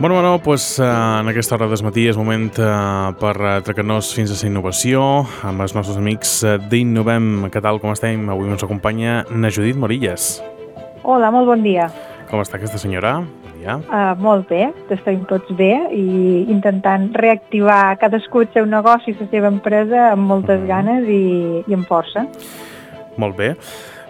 Bueno, bueno, pues, uh, en aquesta hora del matí és moment uh, per atracar-nos fins a la innovació amb els nostres amics d'Innovem. Què tal, com estem? Avui ens acompanya na Judit Morillas. Hola, molt bon dia. Com està aquesta senyora? Bon dia. Uh, molt bé, estem tots bé i intentant reactivar cadascú el seu negoci, la seva empresa, amb moltes mm. ganes i, i amb força. Molt bé.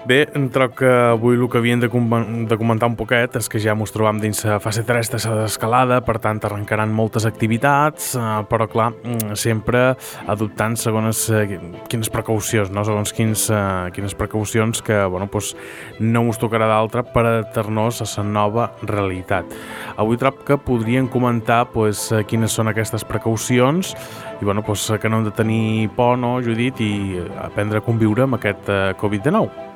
Bé, troc que avui el que havíem de, com de comentar un poquet és que ja ens trobam dins la fase 3 de l'escalada, per tant arrencaran moltes activitats, eh, però clar, sempre adoptant segons eh, quines precaucions, no? segons quins, eh, quines precaucions que bueno, pues, no us tocarà d'altra per adaptar-nos a la nova realitat. Avui troc que podrien comentar pues, quines són aquestes precaucions i bueno, pues, que no hem de tenir por, no, Judit, i aprendre a conviure amb aquest Covid-19.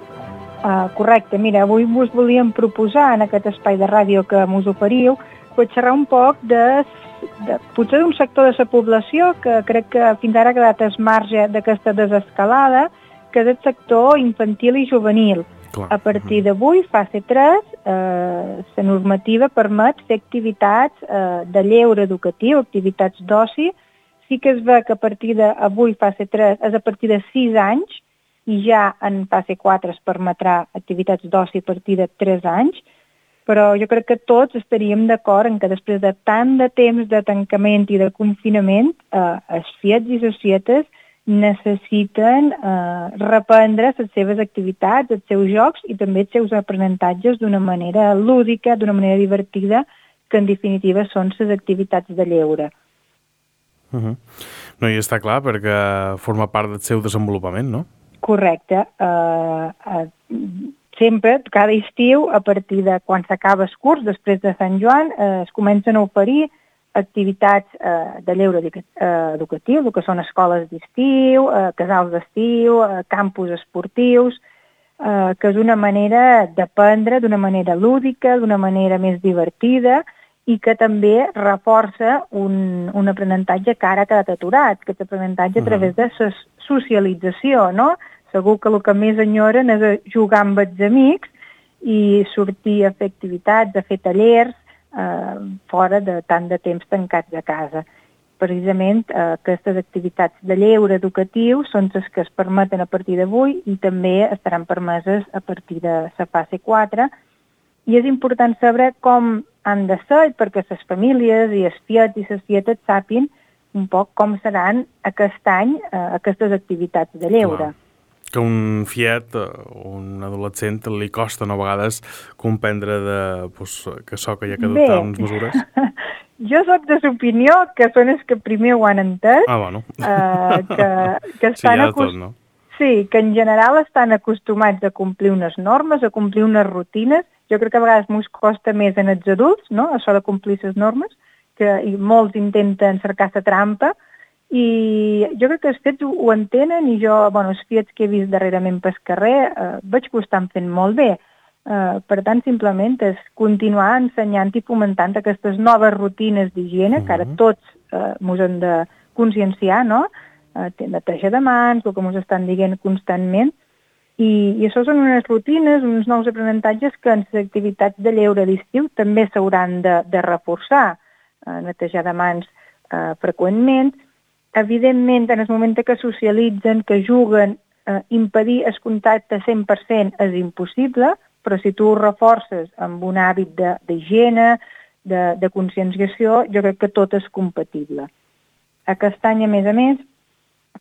Uh, correcte, mira, avui vos volíem proposar en aquest espai de ràdio que mos oferiu pues, xerrar un poc de, de potser d'un sector de la població que crec que fins ara ha quedat es marge d'aquesta desescalada, que és el sector infantil i juvenil. Clar. A partir d'avui, fase 3, eh, la normativa permet fer activitats eh, de lleure educatiu, activitats d'oci. Sí que es ve que a partir d'avui, fase 3, és a partir de 6 anys, i ja en fase 4 es permetrà activitats d'oci a partir de 3 anys, però jo crec que tots estaríem d'acord en que després de tant de temps de tancament i de confinament, eh, els fiets i societes necessiten eh, reprendre les seves activitats, els seus jocs i també els seus aprenentatges d'una manera lúdica, d'una manera divertida, que en definitiva són les activitats de lleure. Uh -huh. No, i està clar, perquè forma part del seu desenvolupament, no? Correcte. Uh, uh, sempre, cada estiu, a partir de quan s'acaba el curs, després de Sant Joan, uh, es comencen a oferir activitats uh, de lleure educatiu, el que són escoles d'estiu, uh, casals d'estiu, uh, campus esportius, uh, que és una manera d'aprendre d'una manera lúdica, d'una manera més divertida i que també reforça un, un aprenentatge que ara ha quedat aturat, que és aprenentatge a través de la socialització, no? Segur que el que més enyoren és jugar amb els amics i sortir a fer activitats, a fer tallers, eh, fora de tant de temps tancats a casa. Precisament eh, aquestes activitats de lleure educatiu són les que es permeten a partir d'avui i també estaran permeses a partir de la fase 4 i és important saber com han de ser perquè les famílies i els fiets i les tietes sàpien un poc com seran aquest any eh, aquestes activitats de lleure. Wow que un fiet o un adolescent li costa no, a vegades comprendre de, pues, que això que hi ha que adoptar Bé. unes mesures? jo sóc de l'opinió que són els que primer ho han entès. Ah, bueno. Uh, que, que estan sí, tot, no? Sí, que en general estan acostumats a complir unes normes, a complir unes rutines. Jo crec que a vegades m'ho costa més en els adults, no?, això de complir les normes, que i molts intenten cercar la trampa, i jo crec que els fets ho, ho entenen i jo, bueno, els fets que he vist darrerament pel carrer eh, veig que ho estan fent molt bé. Eh, per tant, simplement és continuar ensenyant i fomentant aquestes noves rutines d'higiene, que ara mhm. tots eh, ens hem de conscienciar, no? Eh, neteja de mans, el que ens estan dient constantment, i, i això són unes rutines, uns nous aprenentatges que en les activitats de lleure d'estiu també s'hauran de, de reforçar, eh, netejar de mans eh, freqüentment, Evidentment, en el moment que socialitzen, que juguen, eh, impedir el contacte 100% és impossible, però si tu ho reforces amb un hàbit d'higiene, de, de, de conscienciació, jo crec que tot és compatible. Aquest any, a més a més,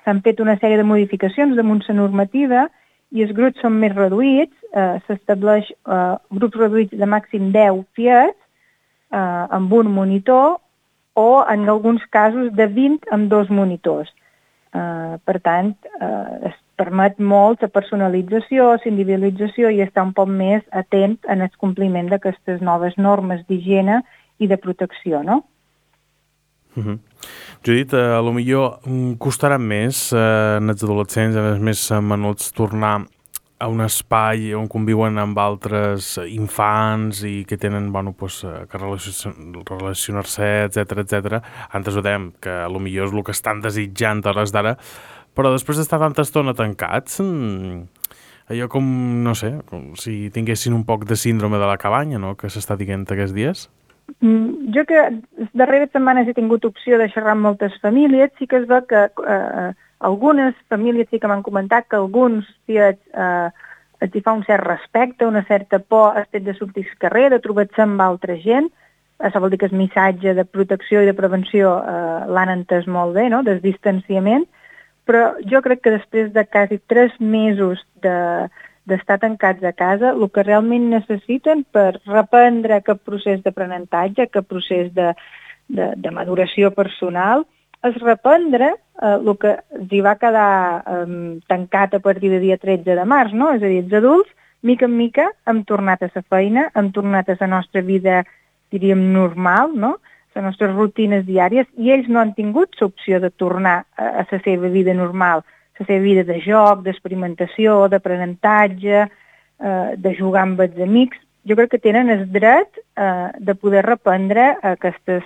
s'han fet una sèrie de modificacions damunt la normativa i els grups són més reduïts, eh, s'estableix eh, grups reduïts de màxim 10 fiats eh, amb un monitor o en alguns casos de 20 amb dos monitors. Uh, per tant, uh, es permet molt la personalització, l'individualització i estar un poc més atent en el compliment d'aquestes noves normes d'higiene i de protecció, no? Uh mhm. -huh. Judit, uh, a lo millor mm, costarà més uh, en els adolescents, en els més menuts, tornar a un espai on conviuen amb altres infants i que tenen, bueno, pues, eh, que relacionar-se, etc etc. Antes ho dèiem, que a lo millor és el que estan desitjant a hores d'ara, però després d'estar tanta estona tancats, mmm, allò com, no sé, com si tinguessin un poc de síndrome de la cabanya, no?, que s'està dient aquests dies. Mm, jo que les darreres setmanes he tingut opció de xerrar amb moltes famílies, sí que es veu que eh, algunes famílies sí que m'han comentat que alguns tiets eh, els hi fa un cert respecte, una certa por al fet de sortir al carrer, de trobar-se amb altra gent, això vol dir que el missatge de protecció i de prevenció eh, l'han entès molt bé, no? del distanciament, però jo crec que després de quasi tres mesos de, d'estar tancats a casa, el que realment necessiten per reprendre aquest procés d'aprenentatge, aquest procés de, de, de maduració personal, és reprendre eh, el que els va quedar eh, tancat a partir de dia 13 de març, no? és a dir, els adults, mica en mica, hem tornat a la feina, hem tornat a la nostra vida, diríem, normal, no? les nostres rutines diàries, i ells no han tingut l'opció de tornar a la seva vida normal, la seva vida de joc, d'experimentació, d'aprenentatge, eh, de jugar amb els amics. Jo crec que tenen el dret eh, de poder reprendre aquestes,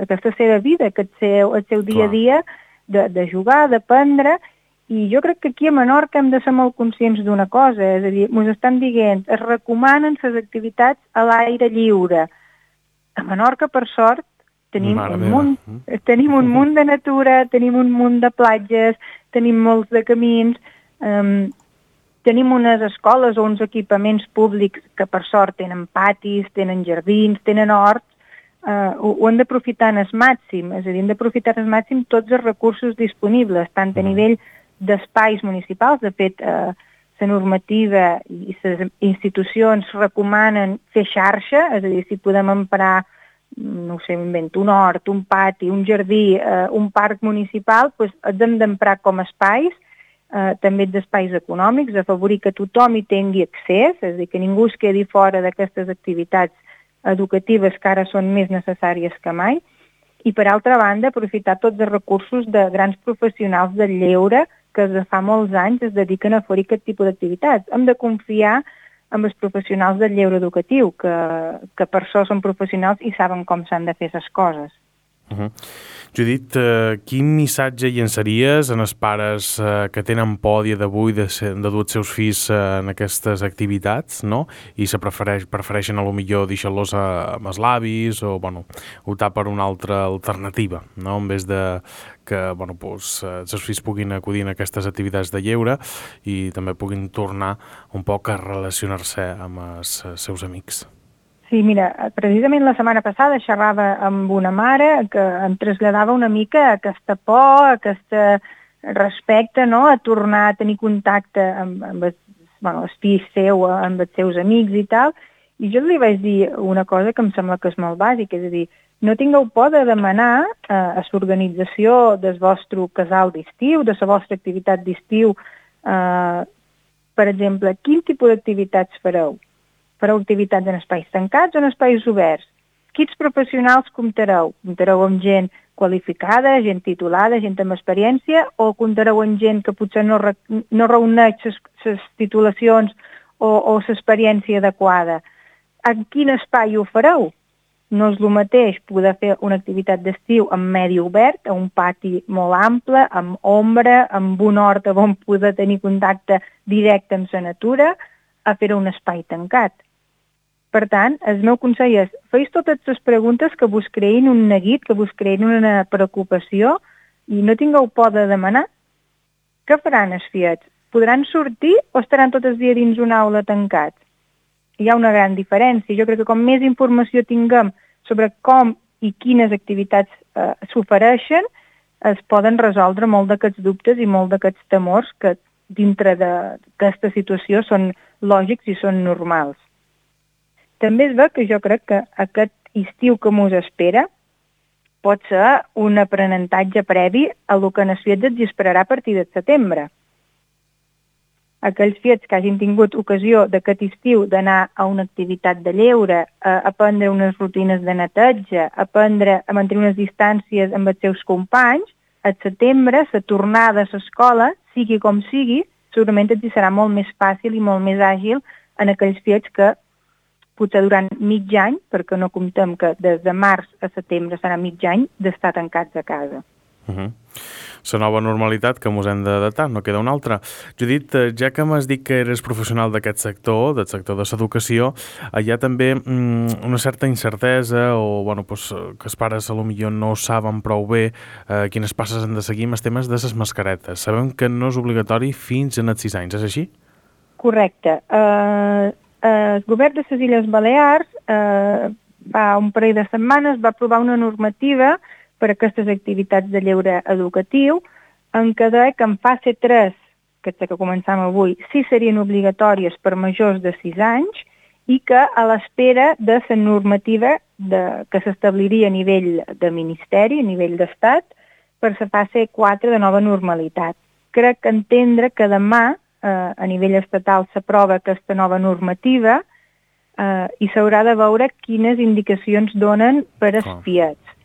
aquesta seva vida, aquest seu, el seu dia a dia, de, de jugar, d'aprendre, i jo crec que aquí a Menorca hem de ser molt conscients d'una cosa, és a dir, ens estan dient, es recomanen les activitats a l'aire lliure. A Menorca, per sort, tenim Mare un, munt, mm. tenim un munt de natura, tenim un munt de platges, tenim molts de camins, um, tenim unes escoles o uns equipaments públics que per sort tenen patis, tenen jardins, tenen horts, uh, ho, ho hem d'aprofitar en el màxim, és a dir, hem d'aprofitar en el màxim tots els recursos disponibles, tant a mm. nivell d'espais municipals, de fet, uh, la normativa i les institucions recomanen fer xarxa, és a dir, si podem emprar no sé, invento, un hort, un pati, un jardí, eh, un parc municipal, doncs els hem d'emprar com a espais, eh, també d'espais econòmics, afavorir que tothom hi tingui accés, és a dir, que ningú es quedi fora d'aquestes activitats educatives que ara són més necessàries que mai, i per altra banda aprofitar tots els recursos de grans professionals del lleure que des de fa molts anys es dediquen a oferir aquest tipus d'activitats. Hem de confiar amb els professionals del lleure educatiu, que, que per això són professionals i saben com s'han de fer les coses. Uh -huh. Judit, eh, quin missatge llançaries en els pares eh, que tenen por dia d'avui de, de dur els seus fills eh, en aquestes activitats no? i se prefereix, prefereixen a lo millor deixar-los amb els l'avis o bueno, optar per una altra alternativa no? en vez de que bueno, pues, eh, els seus fills puguin acudir a aquestes activitats de lleure i també puguin tornar un poc a relacionar-se amb els seus amics. Sí, mira, precisament la setmana passada xerrava amb una mare que em traslladava una mica aquesta por, aquesta respecte no? a tornar a tenir contacte amb, amb el, bueno, el fill seu, amb els seus amics i tal, i jo li vaig dir una cosa que em sembla que és molt bàsica, és a dir, no tingueu por de demanar eh, a l'organització del vostre casal d'estiu, de la vostra activitat d'estiu, eh, per exemple, quin tipus d'activitats fareu? Fareu activitats en espais tancats o en espais oberts. Quins professionals comptareu? Comptareu amb gent qualificada, gent titulada, gent amb experiència, o comptareu amb gent que potser no, re, no reuneix les titulacions o, l'experiència adequada? En quin espai ho fareu? No és el mateix poder fer una activitat d'estiu en medi obert, a un pati molt ample, amb ombra, amb un hort on poder tenir contacte directe amb la natura, a fer un espai tancat. Per tant, el meu consell és, feis totes les preguntes que vos creïn un neguit, que vos creïn una preocupació i no tingueu por de demanar. Què faran els fiets? Podran sortir o estaran tot el dia dins una aula tancats? Hi ha una gran diferència. Jo crec que com més informació tinguem sobre com i quines activitats eh, s'ofereixen, es poden resoldre molt d'aquests dubtes i molt d'aquests temors que dintre d'aquesta situació són lògics i són normals. També es veu que jo crec que aquest estiu que mos espera pot ser un aprenentatge previ a lo que en els fiets ens a partir de setembre. Aquells fiets que hagin tingut ocasió d'aquest estiu d'anar a una activitat de lleure, a aprendre unes rutines de neteja, a aprendre a mantenir unes distàncies amb els seus companys, a setembre, la tornada a l'escola, sigui com sigui, segurament ens serà molt més fàcil i molt més àgil en aquells fiets que potser durant mig any, perquè no comptem que des de març a setembre serà mig any d'estar tancats a casa. Uh -huh. la nova normalitat que ens hem d'adaptar, no queda una altra. Judit, eh, ja que m'has dit que eres professional d'aquest sector, del sector de l'educació, hi ha també mm, una certa incertesa o bueno, pues, que els pares a lo millor no saben prou bé eh, quines passes han de seguir amb els temes de les mascaretes. Sabem que no és obligatori fins a els 6 anys, és així? Correcte. Uh, uh, el govern de les Illes Balears uh, fa un parell de setmanes va aprovar una normativa per a aquestes activitats de lleure educatiu en què deia que en fase 3, que és que començam avui, sí serien obligatòries per majors de 6 anys i que a l'espera de la normativa de, que s'establiria a nivell de Ministeri, a nivell d'Estat, per la fase 4 de nova normalitat. Crec que entendre que demà eh, a nivell estatal s'aprova aquesta nova normativa eh, i s'haurà de veure quines indicacions donen per espiats.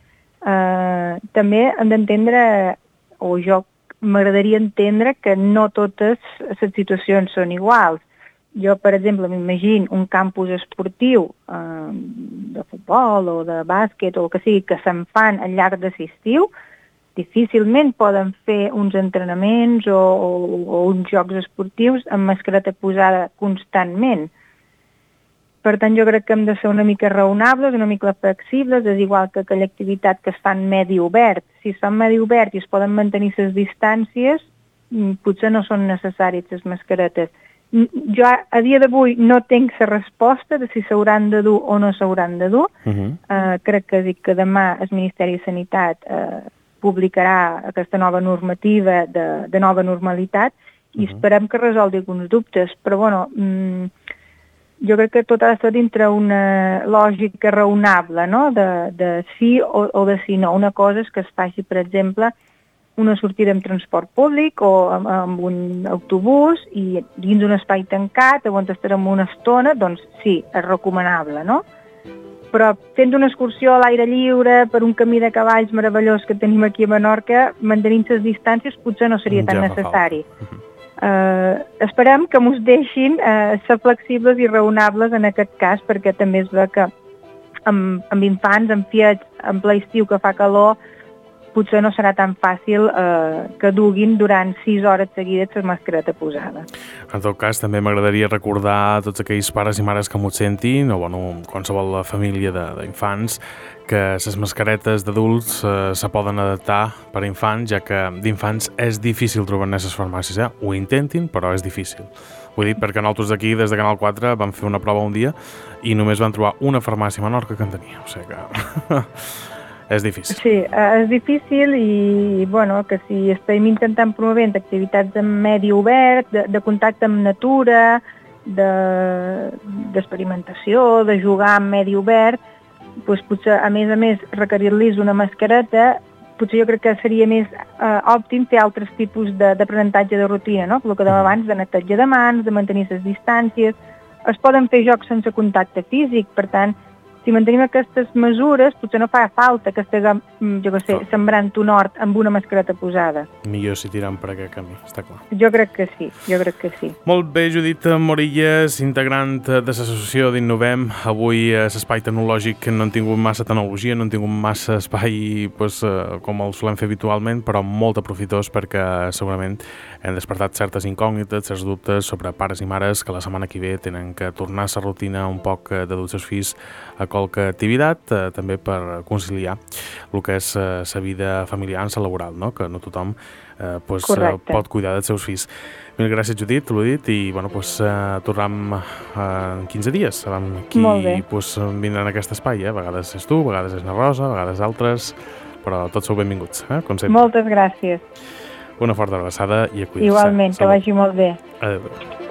Eh, també hem d'entendre, o jo m'agradaria entendre que no totes les situacions són iguals. Jo, per exemple, m'imagino un campus esportiu eh, de futbol o de bàsquet o el que sigui que se'n fan al llarg de l'estiu, difícilment poden fer uns entrenaments o, o, o uns jocs esportius amb mascareta posada constantment. Per tant, jo crec que hem de ser una mica raonables, una mica flexibles, és igual que aquella activitat que es fa en medi obert. Si es fa en medi obert i es poden mantenir les distàncies, mm, potser no són necessàries les mascaretes. Jo a dia d'avui no tinc la resposta de si s'hauran de dur o no s'hauran de dur. Uh -huh. uh, crec que dic que demà el Ministeri de Sanitat uh, publicarà aquesta nova normativa de, de nova normalitat i uh -huh. esperem que resolgui alguns dubtes. Però, bueno, mm, jo crec que tot ha d'estar dintre una lògica raonable, no?, de, de sí o, o de sí no. Una cosa és que es faci, per exemple, una sortida amb transport públic o amb, amb un autobús i dins d'un espai tancat on estarem una estona, doncs sí, és recomanable, no? Però fent una excursió a l'aire lliure per un camí de cavalls meravellós que tenim aquí a Menorca, mantenint les distàncies potser no seria tan ja necessari. Uh, esperem que ens deixin uh, ser flexibles i raonables en aquest cas, perquè també es ve que amb, amb infants, amb fiets, en ple estiu que fa calor, potser no serà tan fàcil eh, que duguin durant 6 hores seguides la mascareta posada. En tot cas, també m'agradaria recordar a tots aquells pares i mares que m'ho sentin, o bueno, qualsevol família d'infants, que les mascaretes d'adults eh, se poden adaptar per a infants, ja que d'infants és difícil trobar en les farmàcies. Eh? Ho intentin, però és difícil. He dit perquè nosaltres aquí, des de Canal 4, vam fer una prova un dia i només van trobar una farmàcia a Menorca que en tenia. O sigui que... És difícil. Sí, eh, és difícil i, bueno, que si estem intentant promovent activitats en medi obert, de, de contacte amb natura, d'experimentació, de, de jugar en medi obert, doncs potser, a més a més, requerir-los una mascareta, potser jo crec que seria més eh, òptim fer altres tipus d'aprenentatge de, de rutina, no? El que dèiem mm. abans, de netatge de mans, de mantenir les distàncies. Es poden fer jocs sense contacte físic, per tant, si mantenim aquestes mesures, potser no fa falta que estiguem, mm, jo què sé, no. sembrant un hort amb una mascareta posada. Millor si tirem per aquest camí, està clar. Jo crec que sí, jo crec que sí. Molt bé, Judit Morilles, integrant de l'associació d'Innovem. Avui a l'espai tecnològic no han tingut massa tecnologia, no han tingut massa espai pues, eh, com el solem fer habitualment, però molt aprofitós perquè segurament hem despertat certes incògnites, certs dubtes sobre pares i mares que la setmana que ve tenen que tornar a la rutina un poc de dur els fills a qualque activitat, eh, també per conciliar el que és la eh, vida familiar en la laboral, no? que no tothom eh, pues, eh, pot cuidar dels seus fills. Mil gràcies, Judit, l'ho dit, i bueno, pues, eh, tornem eh, en 15 dies, sabem qui pues, vindrà en aquest espai. Eh? A vegades és tu, a vegades és na Rosa, a vegades altres, però tots sou benvinguts, eh? com sempre. Moltes gràcies. Una forta abraçada i a cuidar-se. Igualment, que vagi molt bé. Adéu.